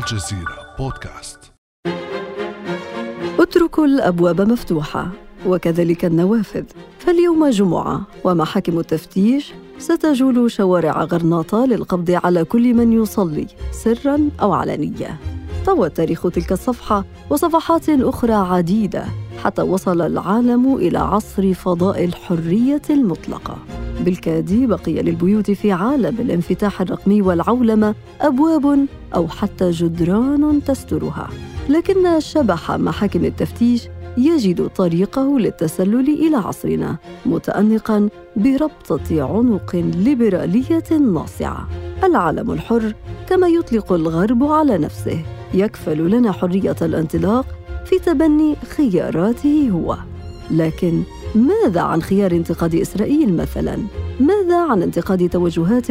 الجزيرة بودكاست. اتركوا الأبواب مفتوحة وكذلك النوافذ. فاليوم جمعة ومحاكم التفتيش ستجول شوارع غرناطة للقبض على كل من يصلي سرا أو علانيه طوى تاريخ تلك الصفحة وصفحات أخرى عديدة حتى وصل العالم إلى عصر فضاء الحرية المطلقة. بالكاد بقي للبيوت في عالم الانفتاح الرقمي والعولمة أبواب أو حتى جدران تسترها. لكن شبح محاكم التفتيش يجد طريقه للتسلل إلى عصرنا متانقا بربطة عنق ليبرالية ناصعة. العالم الحر كما يطلق الغرب على نفسه يكفل لنا حرية الانطلاق في تبني خياراته هو. لكن ماذا عن خيار انتقاد إسرائيل مثلا؟ ماذا عن انتقاد توجهات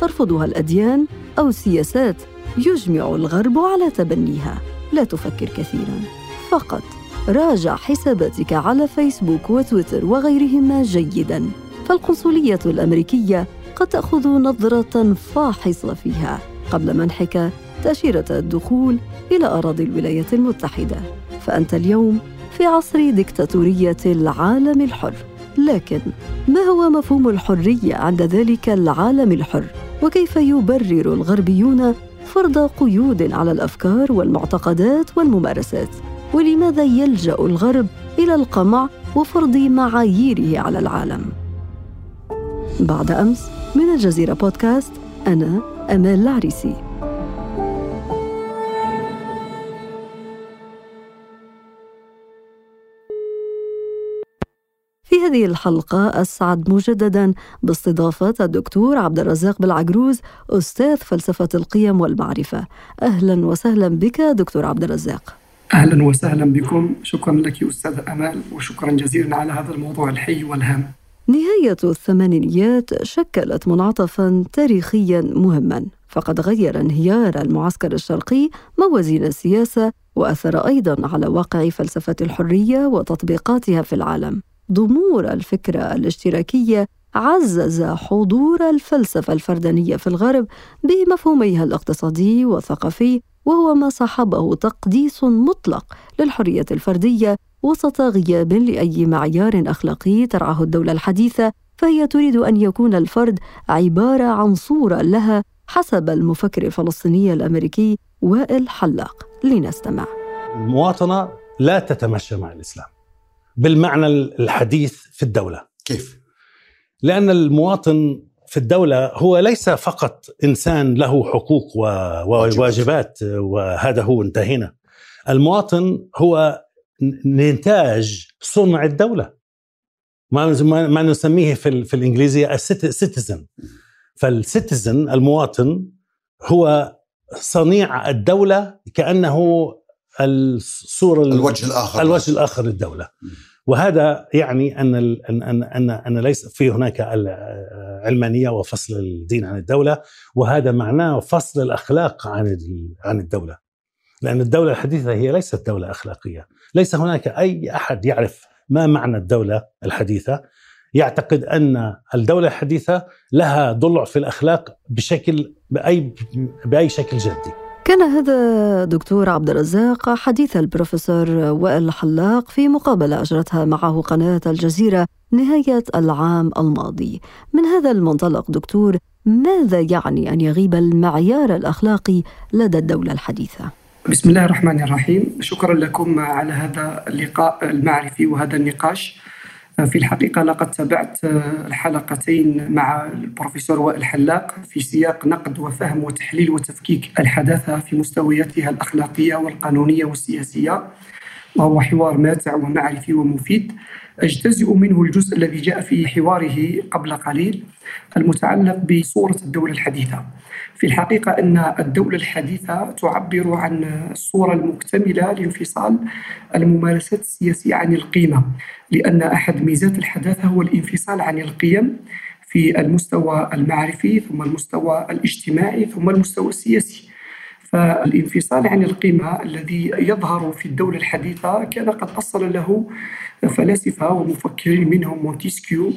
ترفضها الأديان أو سياسات يجمع الغرب على تبنيها؟ لا تفكر كثيرا. فقط راجع حساباتك على فيسبوك وتويتر وغيرهما جيدا. فالقنصلية الأمريكية قد تأخذ نظرة فاحصة فيها قبل منحك تأشيرة الدخول إلى أراضي الولايات المتحدة. فأنت اليوم في عصر ديكتاتورية العالم الحر. لكن ما هو مفهوم الحرية عند ذلك العالم الحر؟ وكيف يبرر الغربيون فرض قيود على الأفكار والمعتقدات والممارسات؟ ولماذا يلجأ الغرب إلى القمع وفرض معاييره على العالم؟ بعد أمس من الجزيرة بودكاست أنا أمال العريسي. هذه الحلقة أسعد مجددا. باستضافة الدكتور عبد الرزاق بالعجروز أستاذ فلسفة القيم والمعرفة. أهلا وسهلا بك دكتور عبد الرزاق. أهلا وسهلا بكم. شكرا لك أستاذ أمال وشكرا جزيلا على هذا الموضوع الحي والهام. نهاية الثمانينيات شكلت منعطفا تاريخيا مهما. فقد غير انهيار المعسكر الشرقي موازين السياسة وأثر أيضا على واقع فلسفة الحرية وتطبيقاتها في العالم. ضمور الفكرة الاشتراكية عزز حضور الفلسفة الفردانية في الغرب بمفهوميها الاقتصادي والثقافي وهو ما صاحبه تقديس مطلق للحرية الفردية وسط غياب لأي معيار أخلاقي ترعاه الدولة الحديثة فهي تريد أن يكون الفرد عبارة عن صورة لها حسب المفكر الفلسطيني الأمريكي وائل حلاق. لنستمع. المواطنة لا تتمشى مع الإسلام. بالمعنى الحديث في الدولة. كيف؟ لأن المواطن في الدولة هو ليس فقط إنسان له حقوق وواجبات وهذا هو انتهينا. المواطن هو نتاج صنع الدولة. ما ما نسميه في, في الإنجليزية السيتيزن فالسيتيزن المواطن هو صنيع الدولة كأنه الصورة الوجه الآخر. الوجه الآخر للدولة. وهذا يعني أن ان ان ان, أن ليس في هناك علمانية وفصل الدين عن الدولة وهذا معناه فصل الأخلاق عن عن الدولة. لأن الدولة الحديثة هي ليست دولة أخلاقية. ليس هناك أي أحد يعرف ما معنى الدولة الحديثة. يعتقد أن الدولة الحديثة لها ضلع في الأخلاق بشكل باي بأي شكل جدي كان هذا دكتور عبد الرزاق حديث البروفيسور وائل حلاق في مقابلة أجرتها معه قناة الجزيرة نهاية العام الماضي. من هذا المنطلق دكتور ماذا يعني أن يغيب المعيار الأخلاقي لدى الدولة الحديثة؟ بسم الله الرحمن الرحيم. شكرا لكم على هذا اللقاء المعرفي وهذا النقاش. في الحقيقة لقد تابعت الحلقتين مع البروفيسور وائل حلاق في سياق نقد وفهم وتحليل وتفكيك الحداثة في مستوياتها الأخلاقية والقانونية والسياسية. وهو حوار ماتع ومعرفي ومفيد. أجتزئ منه الجزء الذي جاء في حواره قبل قليل المتعلق بصورة الدولة الحديثة. في الحقيقة أن الدولة الحديثة تعبر عن الصورة المكتملة لانفصال الممارسات السياسية عن القيمة لأن أحد ميزات الحداثة هو الانفصال عن القيم في المستوى المعرفي ثم المستوى الاجتماعي ثم المستوى السياسي. فالانفصال عن القيمة الذي يظهر في الدولة الحديثة كان قد أصل له فلاسفة ومفكرين منهم مونتيسكيو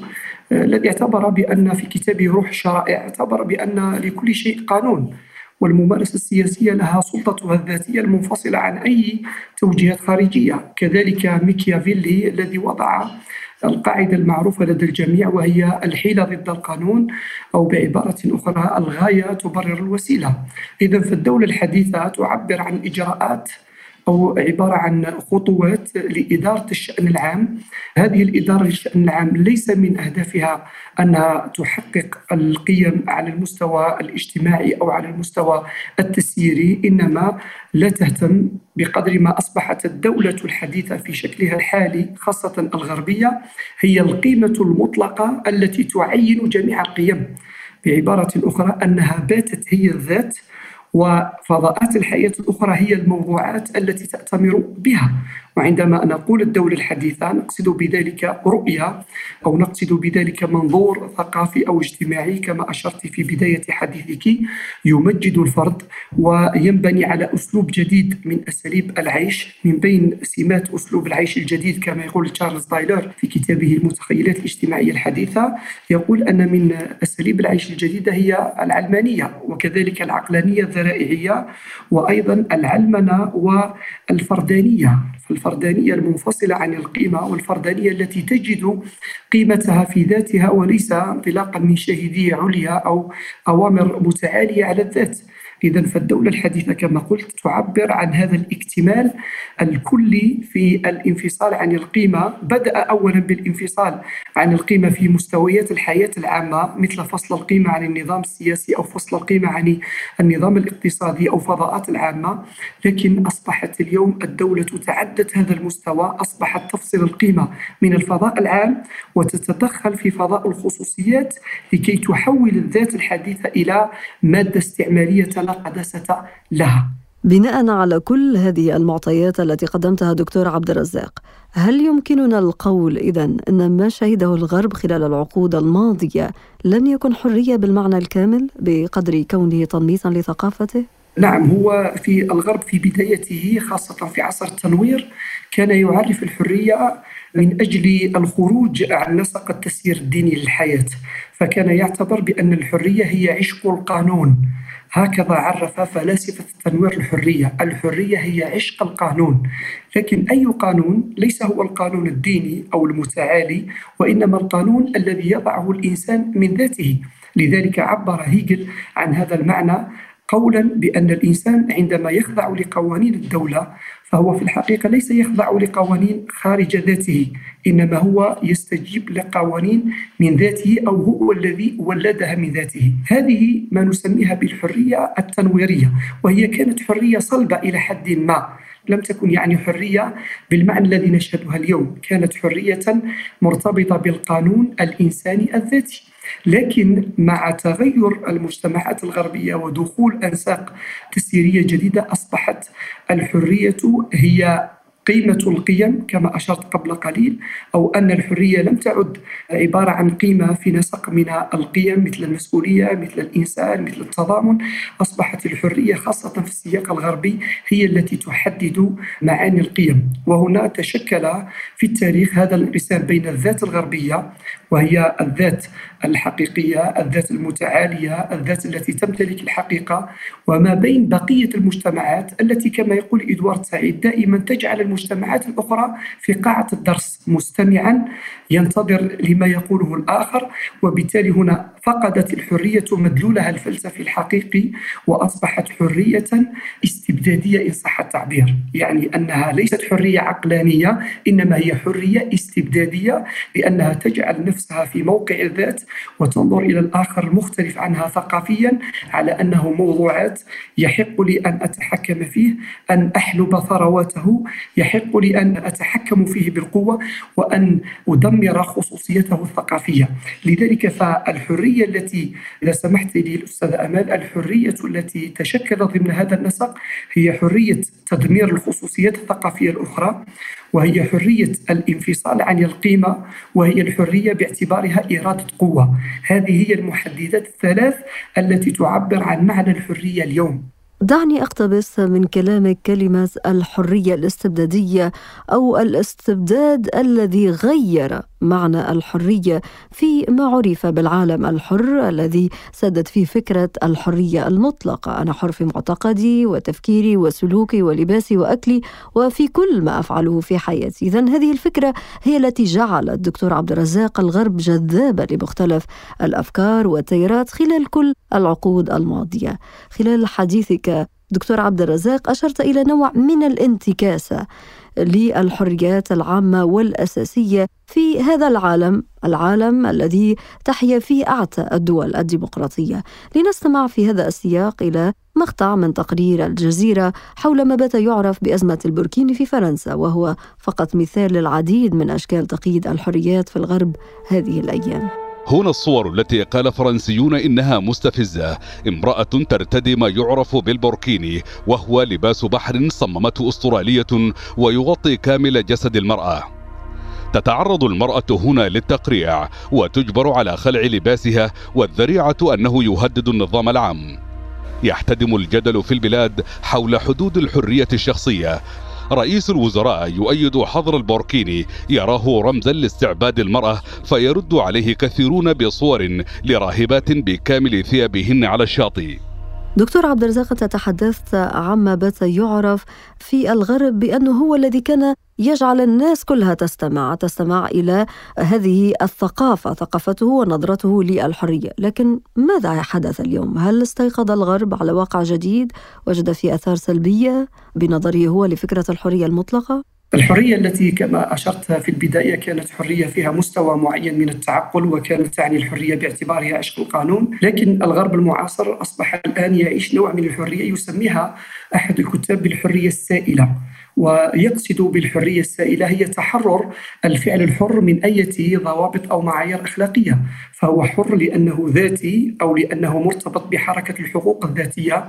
الذي اعتبر بأن في كتابه روح الشرائع اعتبر بأن لكل شيء قانون والممارسة السياسية لها سلطتها الذاتية المنفصلة عن أي توجيهات خارجية. كذلك ميكيافيلي الذي وضع القاعدة المعروفة لدى الجميع وهي الحيلة ضد القانون أو بعبارة أخرى الغاية تبرر الوسيلة. إذا فالدولة الحديثة تعبر عن إجراءات أو عبارة عن خطوات لإدارة الشأن العام. هذه الإدارة للشأن العام ليس من أهدافها أنها تحقق القيم على المستوى الاجتماعي أو على المستوى التسييري إنما لا تهتم بقدر ما أصبحت الدولة الحديثة في شكلها الحالي خاصة الغربية هي القيمة المطلقة التي تعين جميع القيم. بعبارة أخرى أنها باتت هي الذات وفضاءات الحياة الأخرى هي الموضوعات التي تأتمر بها. وعندما نقول الدولة الحديثة نقصد بذلك رؤية أو نقصد بذلك منظور ثقافي أو اجتماعي كما أشرت في بداية حديثك. يمجد الفرد وينبني على أسلوب جديد من أساليب العيش من بين سمات أسلوب العيش الجديد كما يقول تشارلز دايلر في كتابه المتخيلات الاجتماعية الحديثة. يقول أن من أساليب العيش الجديدة هي العلمانية وكذلك العقلانية الذرائعية وأيضا العلمنة والفردانية. الفردانية المنفصلة عن القيمة والفردانية التي تجد قيمتها في ذاتها وليس انطلاقا من شاهدية عليا أو أوامر متعالية على الذات. إذا فالدولة الحديثة كما قلت تعبر عن هذا الاكتمال الكلي في الانفصال عن القيمة بدأ أولا بالانفصال عن القيمة في مستويات الحياة العامة مثل فصل القيمة عن النظام السياسي أو فصل القيمة عن النظام الاقتصادي أو فضاءات العامة. لكن أصبحت اليوم الدولة تعدت هذا المستوى أصبحت تفصل القيمة من الفضاء العام وتتدخل في فضاء الخصوصيات لكي تحول الذات الحديثة إلى مادة استعمارية لا قداسة لها. بناء على كل هذه المعطيات التي قدمتها دكتور عبد الرزاق هل يمكننا القول اذا أن ما شهده الغرب خلال العقود الماضية لم يكن حرية بالمعنى الكامل بقدر كونه تنميطا لثقافته؟ نعم هو في الغرب في بدايته خاصة في عصر التنوير كان يعرف الحرية من أجل الخروج عن نسق التسيير الديني للحياة فكان يعتبر بأن الحرية هي عشق القانون. هكذا عرف فلاسفة التنوير الحرية. الحرية هي عشق القانون. لكن أي قانون؟ ليس هو القانون الديني أو المتعالي وإنما القانون الذي يضعه الإنسان من ذاته. لذلك عبر هيجل عن هذا المعنى قولا بأن الإنسان عندما يخضع لقوانين الدولة فهو في الحقيقة ليس يخضع لقوانين خارج ذاته إنما هو يستجيب لقوانين من ذاته أو هو الذي ولدها من ذاته هذه ما نسميها بالحرية التنويرية وهي كانت حرية صلبة إلى حد ما لم تكن يعني حرية بالمعنى الذي نشهدها اليوم، كانت حرية مرتبطة بالقانون الإنساني الذاتي. لكن مع تغير المجتمعات الغربية ودخول أنساق تسييرية جديدة أصبحت الحرية هي قيمة القيم كما أشرت قبل قليل أو أن الحرية لم تعد عبارة عن قيمة في نسق من القيم مثل المسؤولية مثل الإنسان مثل التضامن. أصبحت الحرية خاصة في السياق الغربي هي التي تحدد معاني القيم. وهنا تشكل في التاريخ هذا الانقسام بين الذات الغربية وهي الذات الحقيقية الذات المتعالية الذات التي تمتلك الحقيقة وما بين بقية المجتمعات التي كما يقول إدوارد سعيد دائما تجعل المجتمعات الأخرى في قاعة الدرس مستمعا ينتظر لما يقوله الآخر وبالتالي هنا فقدت الحرية مدلولها الفلسفي الحقيقي وأصبحت حرية استبدادية إن صح التعبير. يعني أنها ليست حرية عقلانية إنما هي حرية استبدادية لأنها تجعل نفسها في موقع الذات وتنظر إلى الآخر المختلف عنها ثقافيا على أنه موضوعات يحق لي أن أتحكم فيه أن أحلب ثرواته يحق لي أن أتحكم فيه بالقوة وأن أدمر خصوصيته الثقافية. لذلك فالحرية التي إذا سمحت لي الأستاذ أمال الحرية التي تشكلت ضمن هذا النسق هي حرية تدمير الخصوصيات الثقافية الأخرى وهي حرية الانفصال عن القيمة وهي الحرية باعتبارها إرادة قوة. هذه هي المحددات الثلاث التي تعبر عن معنى الحرية اليوم. دعني أقتبس من كلامك كلمة الحرية الاستبدادية أو الاستبداد الذي غير معنى الحرية في ما عرف بالعالم الحر الذي سدت فيه فكرة الحرية المطلقة. أنا حر في معتقدي وتفكيري وسلوكي ولباسي وأكلي وفي كل ما أفعله في حياتي. اذا هذه الفكرة هي التي جعلت الدكتور عبد الرزاق الغرب جذابا لمختلف الأفكار والتيارات خلال كل العقود الماضية. خلال حديثك دكتور عبد الرزاق أشرت إلى نوع من الانتكاسة للحريات العامة والأساسية في هذا العالم العالم الذي تحيا فيه أعتى الدول الديمقراطية. لنستمع في هذا السياق إلى مقطع من تقرير الجزيرة حول ما بات يعرف بأزمة البوركيني في فرنسا وهو فقط مثال للعديد من أشكال تقييد الحريات في الغرب هذه الأيام. هنا الصور التي قال فرنسيون إنها مستفزة. امرأة ترتدي ما يعرف بالبوركيني وهو لباس بحر صممته أسترالية ويغطي كامل جسد المرأة. تتعرض المرأة هنا للتقريع وتجبر على خلع لباسها والذريعة أنه يهدد النظام العام. يحتدم الجدل في البلاد حول حدود الحرية الشخصية رئيس الوزراء يؤيد حظر البوركيني يراه رمزا لاستعباد المرأة فيرد عليه كثيرون بصور لراهبات بكامل ثيابهن على الشاطئ. دكتور عبد الرزاق تحدثت عما بات يعرف في الغرب بأنه هو الذي كان يجعل الناس كلها تستمع تستمع إلى هذه الثقافة ثقافته ونظرته للحرية لكن ماذا حدث اليوم؟ هل استيقظ الغرب على واقع جديد وجد فيه أثار سلبية بنظره هو لفكرة الحرية المطلقة؟ الحرية التي كما أشرت في البداية كانت حرية فيها مستوى معين من التعقل وكانت تعني الحرية باعتبارها عشق القانون. لكن الغرب المعاصر أصبح الآن يعيش نوع من الحرية يسميها أحد الكتاب بالحرية السائلة. ويقصد بالحرية السائلة هي تحرر الفعل الحر من أي ضوابط أو معايير أخلاقية فهو حر لأنه ذاتي أو لأنه مرتبط بحركة الحقوق الذاتية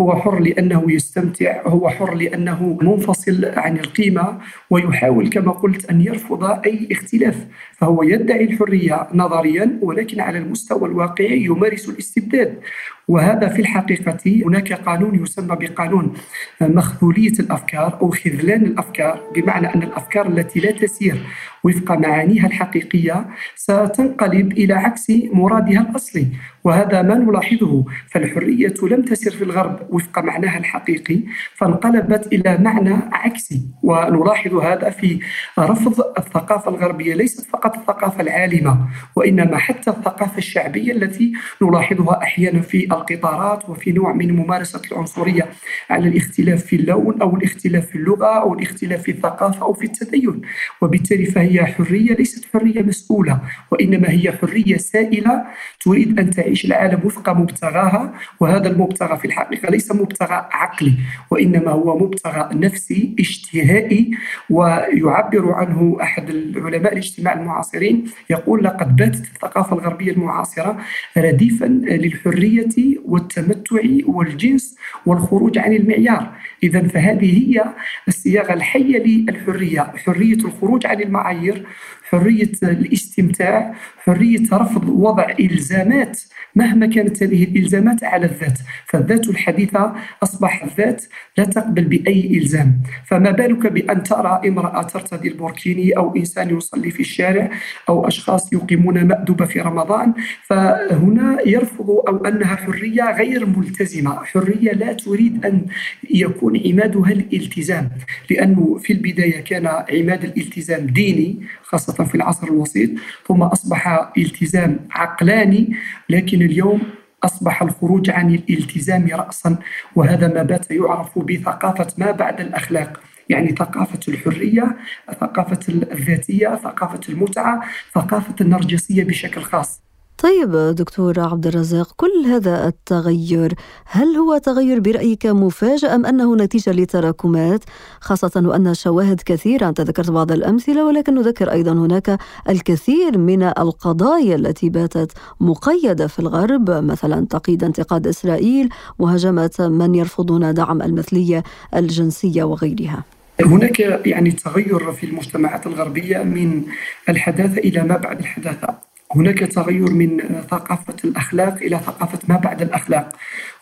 هو حر لأنه يستمتع هو حر لأنه منفصل عن القيمة ويحاول كما قلت أن يرفض أي اختلاف فهو يدعي الحرية نظريا ولكن على المستوى الواقعي يمارس الاستبداد. وهذا في الحقيقة هناك قانون يسمى بقانون مخذولية الأفكار أو خذلان الأفكار بمعنى أن الأفكار التي لا تسير وفق معانيها الحقيقية ستنقلب إلى عكس مرادها الأصلي وهذا ما نلاحظه. فالحرية لم تسر في الغرب وفق معناها الحقيقي فانقلبت إلى معنى عكسي. ونلاحظ هذا في رفض الثقافة الغربية ليست فقط الثقافة العالمة وإنما حتى الثقافة الشعبية التي نلاحظها أحيانا في القطارات وفي نوع من ممارسة العنصرية على الاختلاف في اللون أو الاختلاف في اللغة أو الاختلاف في الثقافة أو في التدين. وبالتالي فهي حرية ليست حرية مسؤولة وإنما هي حرية سائلة تريد أن تعيش العالم وفق مبتغاها وهذا المبتغى في الحقيقة ليس مبتغى عقلي وإنما هو مبتغى نفسي اشتهائي ويعبر عنه أحد العلماء الاجتماع المعاصرين يقول لقد باتت الثقافة الغربية المعاصرة رديفا للحرية والتمتع والجنس والخروج عن المعيار. إذا فهذه هي الصياغة الحية للحرية. حرية الخروج عن المعايير حرية الاستمتاع حرية رفض وضع إلزامات مهما كانت هذه الإلزامات على الذات. فالذات الحديثة أصبح الذات لا تقبل بأي إلزام. فما بالك بأن ترى امرأة ترتدي البوركيني أو إنسان يصلي في الشارع أو أشخاص يقيمون مأدبة في رمضان؟ فهنا يرفض أو أنها حرية غير ملتزمة. حرية لا تريد أن يكون عمادها الالتزام لأنه في البداية كان عماد الالتزام ديني خاصة في العصر الوسيط ثم أصبح التزام عقلاني لكن اليوم أصبح الخروج عن الالتزام رأسا وهذا ما بات يعرف بثقافة ما بعد الأخلاق. يعني ثقافة الحرية ثقافة الذاتية ثقافة المتعة ثقافة النرجسية بشكل خاص. طيب دكتور عبد الرزاق كل هذا التغير هل هو تغير برأيك مفاجئ أم أنه نتيجة لتراكمات؟ خاصة وأن شواهد كثيرة أنت ذكرت بعض الأمثلة ولكن نذكر أيضا هناك الكثير من القضايا التي باتت مقيدة في الغرب مثلا تقييد انتقاد إسرائيل مهاجمة من يرفضون دعم المثلية الجنسية وغيرها. هناك يعني تغير في المجتمعات الغربية من الحداثة إلى ما بعد الحداثة. هناك تغير من ثقافة الأخلاق إلى ثقافة ما بعد الأخلاق.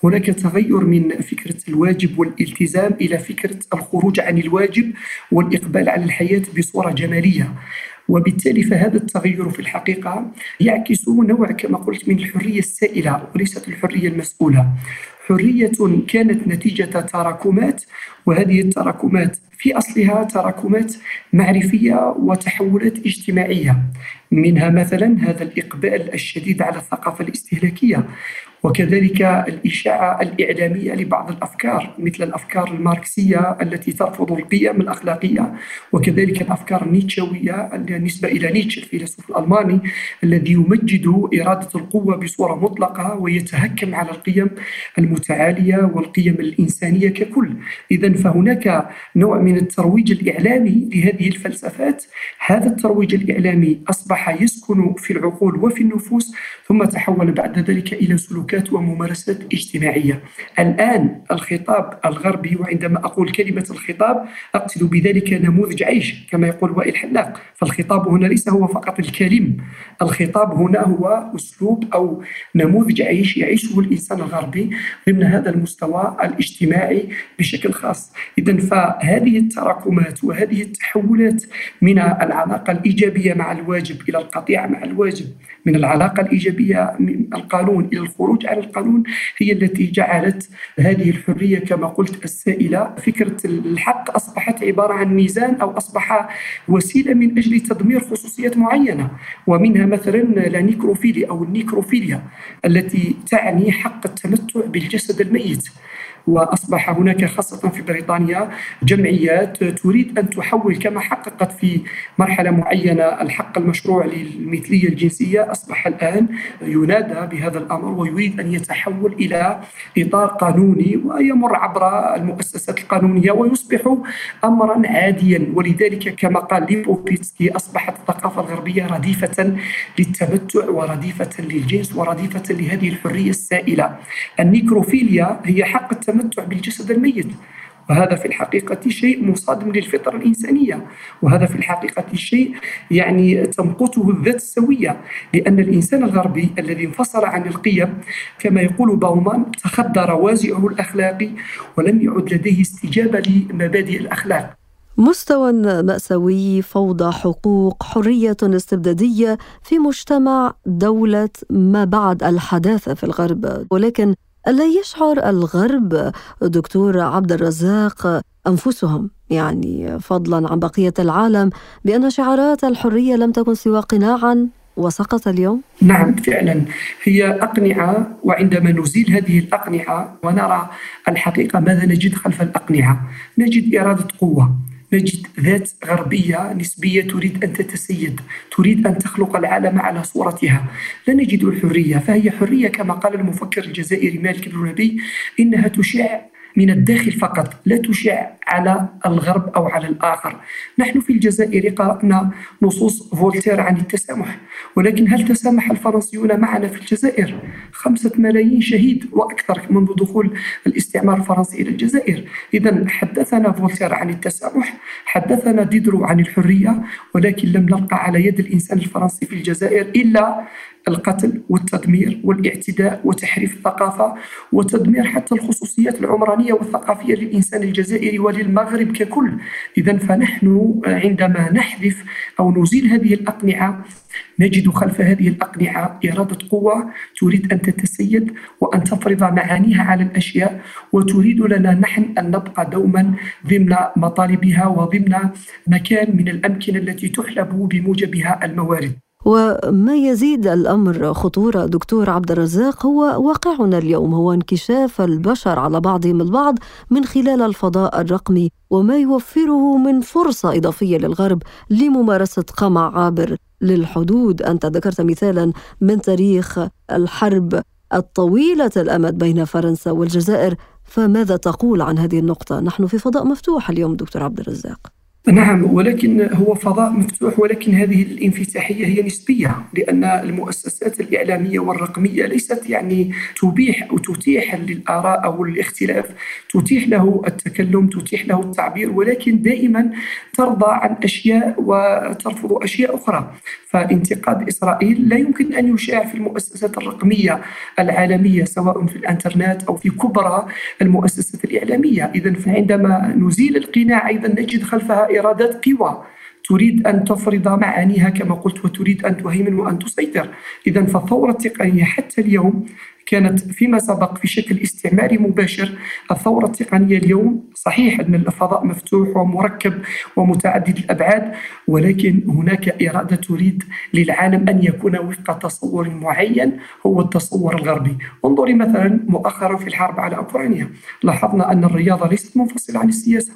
هناك تغير من فكرة الواجب والالتزام إلى فكرة الخروج عن الواجب والإقبال على الحياة بصورة جمالية. وبالتالي فهذا التغير في الحقيقة يعكس نوع كما قلت من الحرية السائلة وليست الحرية المسؤولة. حرية كانت نتيجة تراكمات وهذه التراكمات في أصلها تراكمات معرفية وتحولات اجتماعية. منها مثلا هذا الإقبال الشديد على الثقافة الاستهلاكية. وكذلك الإشاعة الإعلامية لبعض الأفكار مثل الأفكار الماركسية التي ترفض القيم الأخلاقية وكذلك الأفكار النيتشوية النسبة إلى نيتشه الفيلسوف الألماني الذي يمجد إرادة القوة بصورة مطلقة ويتهكم على القيم المتعالية والقيم الإنسانية ككل. إذا فهناك نوع من الترويج الإعلامي لهذه الفلسفات. هذا الترويج الإعلامي أصبح يسكن في العقول وفي النفوس ثم تحول بعد ذلك إلى سلوكات سلوكات وممارسات اجتماعية. الآن الخطاب الغربي وعندما أقول كلمة الخطاب أقصد بذلك نموذج عيش كما يقول وائل حلاق. فالخطاب هنا ليس هو فقط الكلم الخطاب هنا هو أسلوب أو نموذج عيش يعيشه الإنسان الغربي ضمن هذا المستوى الاجتماعي بشكل خاص. إذا فهذه التراكمات وهذه التحولات من العلاقة الإيجابية مع الواجب إلى القطيعة مع الواجب من العلاقة الإيجابية من القانون إلى الخروج على القانون هي التي جعلت هذه الحرية كما قلت السائلة. فكرة الحق أصبحت عبارة عن ميزان أو أصبح وسيلة من أجل تدمير خصوصيات معينة ومنها مثلا لا نيكروفيليا أو النيكروفيليا التي تعني حق التمتع بالجسد الميت. وأصبح هناك خاصة في بريطانيا جمعيات تريد أن تحول كما حققت في مرحلة معينة الحق المشروع للمثلية الجنسية. أصبح الآن ينادى بهذا الأمر ويريد أن يتحول إلى إطار قانوني ويمر عبر المؤسسات القانونية ويصبح امرا عاديا. ولذلك كما قال ليبوفيتسكي أصبحت الثقافة الغربية رديفة للتمتع ورديفة للجنس ورديفة لهذه الحرية السائلة. النيكروفيليا هي حق التمتع التمتع بالجسد الميت. وهذا في الحقيقة شيء مصادم للفطرة الإنسانية. وهذا في الحقيقة شيء يعني تمقته الذات السوية. لأن الإنسان الغربي الذي انفصل عن القيم كما يقول باومان تخدى روازعه الأخلاقي ولم يعد لديه استجابة لمبادئ الأخلاق. مستوى مأساوي فوضى حقوق حرية استبدادية في مجتمع دولة ما بعد الحداثة في الغرب. ولكن ألا يشعر الغرب دكتور عبد الرزاق أنفسهم؟ يعني فضلا عن بقية العالم بأن شعارات الحرية لم تكن سوى قناعا وسقط اليوم؟ نعم فعلا. هي أقنعة وعندما نزيل هذه الأقنعة ونرى الحقيقة ماذا نجد خلف الأقنعة؟ نجد إرادة قوة. نجد ذات غربية نسبية تريد أن تتسيد تريد أن تخلق العالم على صورتها. لا نجد الحرية فهي حرية كما قال المفكر الجزائري مالك بن ربي إنها تشع من الداخل فقط لا تشع على الغرب أو على الآخر نحن في الجزائر قرأنا نصوص فولتير عن التسامح ولكن هل تسامح الفرنسيون معنا في الجزائر؟ خمسة ملايين شهيد وأكثر منذ دخول الاستعمار الفرنسي إلى الجزائر إذا حدثنا فولتير عن التسامح حدثنا ديدرو عن الحرية ولكن لم نلقى على يد الإنسان الفرنسي في الجزائر إلا القتل والتدمير والاعتداء وتحريف الثقافة وتدمير حتى الخصوصيات العمرانية والثقافية للإنسان الجزائري وللمغرب ككل. إذا فنحن عندما نحذف أو نزيل هذه الأقنعة نجد خلف هذه الأقنعة إرادة قوة تريد أن تتسيد وأن تفرض معانيها على الأشياء وتريد لنا نحن أن نبقى دوما ضمن مطالبها وضمن مكان من الأمكنة التي تحلب بموجبها الموارد. وما يزيد الأمر خطورة دكتور عبد الرزاق هو واقعنا اليوم هو انكشاف البشر على بعضهم البعض من خلال الفضاء الرقمي وما يوفره من فرصة إضافية للغرب لممارسة قمع عابر للحدود. أنت ذكرت مثالا من تاريخ الحرب الطويلة الأمد بين فرنسا والجزائر فماذا تقول عن هذه النقطة؟ نحن في فضاء مفتوح اليوم دكتور عبد الرزاق. نعم ولكن هو فضاء مفتوح ولكن هذه الانفتاحية هي نسبية لأن المؤسسات الإعلامية والرقمية ليست يعني تبيح أو تتيح للآراء أو الاختلاف. تتيح له التكلم تتيح له التعبير ولكن دائما ترضى عن أشياء وترفض أشياء أخرى. فانتقاد إسرائيل لا يمكن أن يشاع في المؤسسات الرقمية العالمية سواء في الإنترنت أو في كبرى المؤسسات الإعلامية. إذا فعندما نزيل القناع أيضا نجد خلفها إرادات قوى. تريد أن تفرض معانيها كما قلت وتريد أن تهيمن وأن تسيطر. إذا فالثورة التقنية حتى اليوم كانت فيما سبق في شكل استعماري مباشر. الثورة التقنية اليوم صحيح أن الفضاء مفتوح ومركب ومتعدد الأبعاد ولكن هناك إرادة تريد للعالم أن يكون وفق تصور معين هو التصور الغربي. انظري مثلا مؤخرا في الحرب على أوكرانيا. لاحظنا أن الرياضة ليست منفصلة عن السياسة.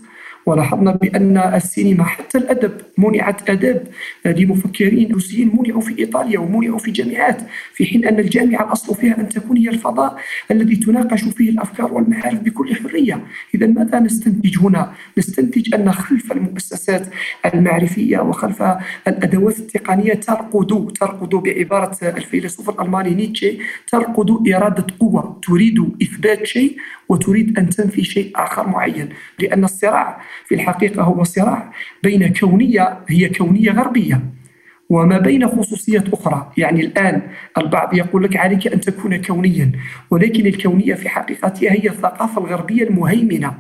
ولاحظنا بأن السينما حتى الأدب منعت أداب. لمفكرين روسيين منعوا في إيطاليا ومنعوا في جامعات في حين أن الجامعة الأصل فيها أن تكون هي الفضاء الذي تناقش فيه الأفكار والمعارف بكل حرية. إذا ماذا نستنتج هنا؟ نستنتج أن خلف المؤسسات المعرفية وخلف الأدوات التقنية ترقد ترقد بعبارة الفيلسوف الألماني نيتشه ترقد إرادة قوة. تريد إثبات شيء وتريد أن تنفي شيء آخر معين لأن الصراع في الحقيقة هو صراع بين كونية هي كونية غربية وما بين خصوصيات أخرى. يعني الآن البعض يقول لك عليك أن تكون كونيا ولكن الكونية في حقيقتها هي الثقافة الغربية المهيمنة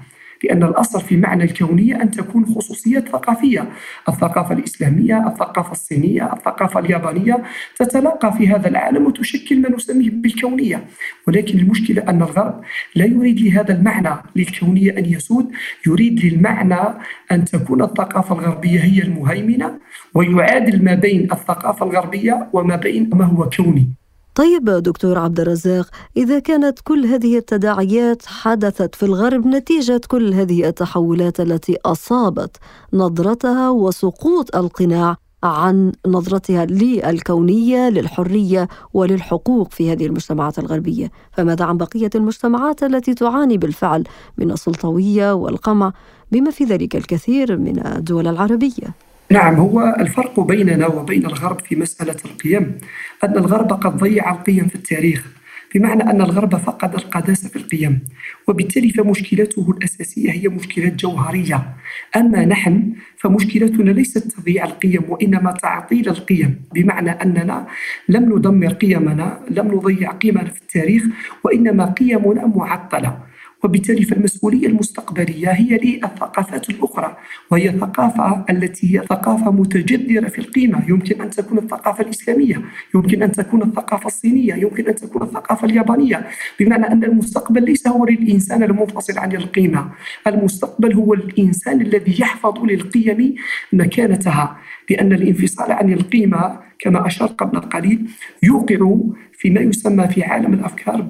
لأن الأصل في معنى الكونية أن تكون خصوصيات ثقافية. الثقافة الإسلامية الثقافة الصينية الثقافة اليابانية تتلقى في هذا العالم وتشكل نسميه بالكونية ولكن المشكلة أن الغرب لا يريد لهذا المعنى للكونية أن يسود يريد للمعنى أن تكون الثقافة الغربية هي المهيمنة ويعادل ما بين الثقافة الغربية وما بين ما هو كوني. طيب دكتور عبد الرزاق إذا كانت كل هذه التداعيات حدثت في الغرب نتيجة كل هذه التحولات التي أصابت نظرتها وسقوط القناع عن نظرتها للكونية للحرية وللحقوق في هذه المجتمعات الغربية. فماذا عن بقية المجتمعات التي تعاني بالفعل من السلطوية والقمع بما في ذلك الكثير من الدول العربية؟ نعم هو الفرق بيننا وبين الغرب في مسألة القيم أن الغرب قد ضيع القيم في التاريخ. بمعنى أن الغرب فقد القداسة في القيم وبالتالي فمشكلته الأساسية هي مشكلات جوهرية. أما نحن فمشكلتنا ليست تضييع القيم وإنما تعطيل القيم. بمعنى أننا لم ندمر قيمنا لم نضيع قيمنا في التاريخ وإنما قيمنا معطلة. وبالتالي فالمسؤولية المستقبلية هي للثقافات الأخرى وهي الثقافة التي هي ثقافة متجذرة في القيمة. يمكن أن تكون الثقافة الإسلامية يمكن أن تكون الثقافة الصينية يمكن أن تكون الثقافة اليابانية. بمعنى أن المستقبل ليس هو للإنسان المنفصل عن القيمة المستقبل هو الإنسان الذي يحفظ للقيم مكانتها لأن الانفصال عن القيمة كما أشرت قبل قليل يوقع فيما يسمى في عالم الأفكار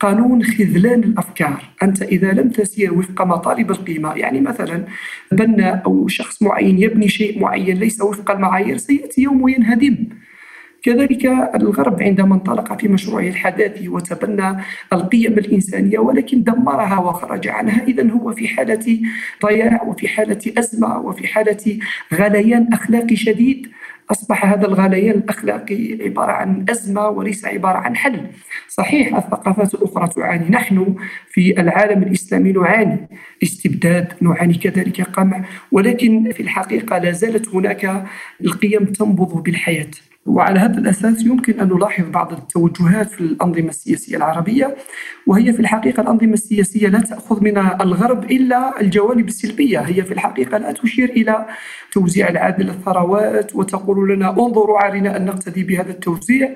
قانون خذلان الأفكار، أنت إذا لم تسير وفق مطالب القيمة، يعني مثلا بنى أو شخص معين يبني شيء معين ليس وفق المعايير سيأتي يوم وينهدم. كذلك الغرب عندما انطلق في مشروعه الحداثي وتبنى القيم الإنسانية ولكن دمرها وخرج عنها اذا هو في حالة ضياع وفي حالة أزمة وفي حالة غليان أخلاقي شديد أصبح هذا الغليان الأخلاقي عبارة عن أزمة وليس عبارة عن حل. صحيح الثقافات الأخرى تعاني. نحن في العالم الإسلامي نعاني استبداد نعاني كذلك قمع ولكن في الحقيقة لا زالت هناك القيم تنبض بالحياة. وعلى هذا الأساس يمكن أن نلاحظ بعض التوجهات في الأنظمة السياسية العربية وهي في الحقيقة الأنظمة السياسية لا تأخذ من الغرب إلا الجوانب السلبية هي في الحقيقة لا تشير إلى توزيع العادل للثروات وتقول لنا انظروا علينا أن نقتدي بهذا التوزيع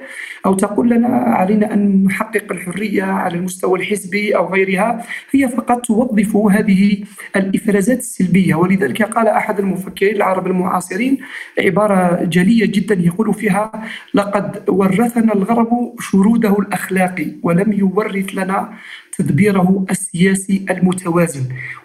أو تقول لنا علينا أن نحقق الحرية على المستوى الحزبي أو غيرها هي فقط توظف هذه الإفرازات السلبية. ولذلك قال أحد المفكرين العرب المعاصرين عبارة جلية جدا يقول فيها لقد ورثنا الغرب شروده الاخلاقي ولم يورث لنا تدبيره السياسي المتوازن.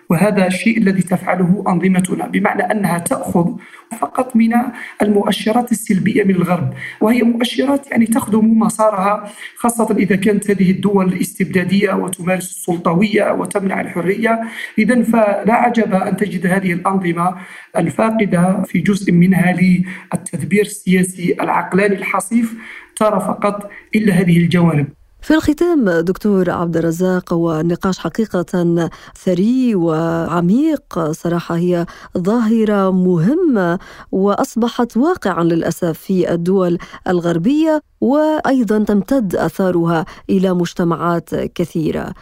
وهذا الشيء الذي تفعله أنظمتنا بمعنى أنها تأخذ فقط من المؤشرات السلبية من الغرب وهي مؤشرات يعني تخدم مسارها خاصة إذا كانت هذه الدول الاستبدادية وتمارس السلطوية وتمنع الحرية. إذا فلا عجب أن تجد هذه الأنظمة الفاقدة في جزء منها للتدبير السياسي العقلاني الحصيف ترى فقط إلا هذه الجوانب. في الختام دكتور عبد الرزاق والنقاش حقيقة ثري وعميق. صراحة هي ظاهرة مهمة وأصبحت واقعا للأسف في الدول الغربية وأيضا تمتد أثارها إلى مجتمعات كثيرة.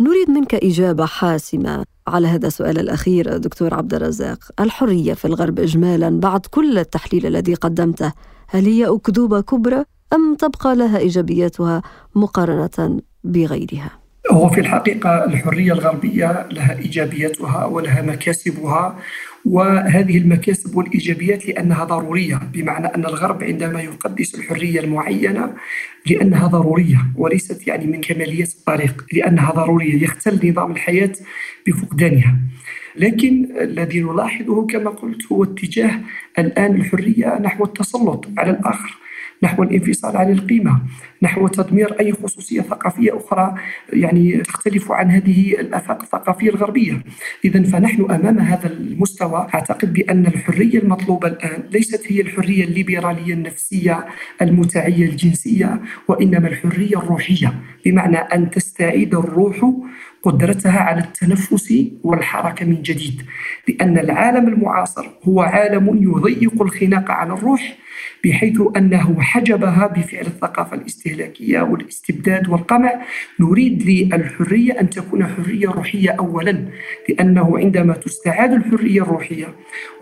نريد منك إجابة حاسمة على هذا السؤال الأخير دكتور عبد الرزاق. الحرية في الغرب إجمالا بعد كل التحليل الذي قدمته هل هي أكذوبة كبرى؟ أم تبقى لها إيجابياتها مقارنة بغيرها؟ هو في الحقيقة الحرية الغربية لها إيجابياتها ولها مكاسبها وهذه المكاسب والإيجابيات لأنها ضرورية بمعنى أن الغرب عندما يقدس الحرية المعينة لأنها ضرورية وليست يعني من كماليات الطريق لأنها ضرورية يختل نظام الحياة بفقدانها لكن الذي نلاحظه كما قلت هو اتجاه الآن الحرية نحو التسلط على الآخر نحو الانفصال عن القيمة نحو تدمير أي خصوصية ثقافية أخرى يعني تختلف عن هذه الآفاق الثقافية الغربية. إذا فنحن أمام هذا المستوى. أعتقد بأن الحرية المطلوبة الآن ليست هي الحرية الليبرالية النفسية المتعية الجنسية وإنما الحرية الروحية بمعنى أن تستعيد الروح قدرتها على التنفس والحركة من جديد. لأن العالم المعاصر هو عالم يضيق الخناق على الروح بحيث أنه حجبها بفعل الثقافة الاستهلاكية والاستبداد والقمع. نريد للحرية أن تكون حرية روحية أولا لأنه عندما تستعاد الحرية الروحية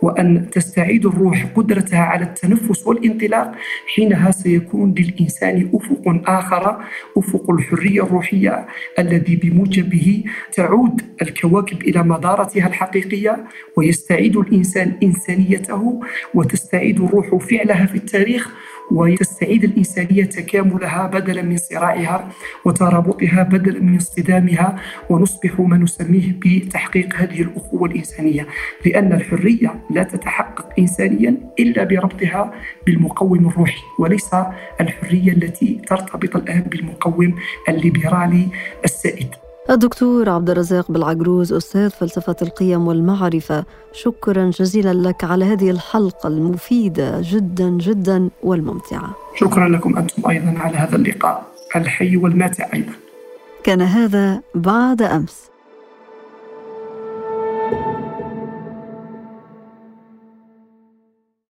وأن تستعيد الروح قدرتها على التنفس والانطلاق حينها سيكون للإنسان أفق آخر أفق الحرية الروحية الذي بموجبه تعود الكواكب إلى مدارتها الحقيقية ويستعيد الإنسان إنسانيته وتستعيد الروح فعلها في التاريخ وتستعيد الإنسانية تكاملها بدلا من صراعها وترابطها بدلا من اصطدامها ونصبح ما نسميه بتحقيق هذه الأخوة الإنسانية. لأن الحرية لا تتحقق إنسانيا إلا بربطها بالمقوم الروحي وليس الحرية التي ترتبط الآن بالمقوم الليبرالي السائد. الدكتور عبد الرزاق بالعجروز أستاذ فلسفة القيم والمعرفة. شكرا جزيلا لك على هذه الحلقة المفيدة جدا جدا والممتعة. شكرا لكم أنتم أيضا على هذا اللقاء. الحي والماتع أيضا. كان هذا بعد أمس.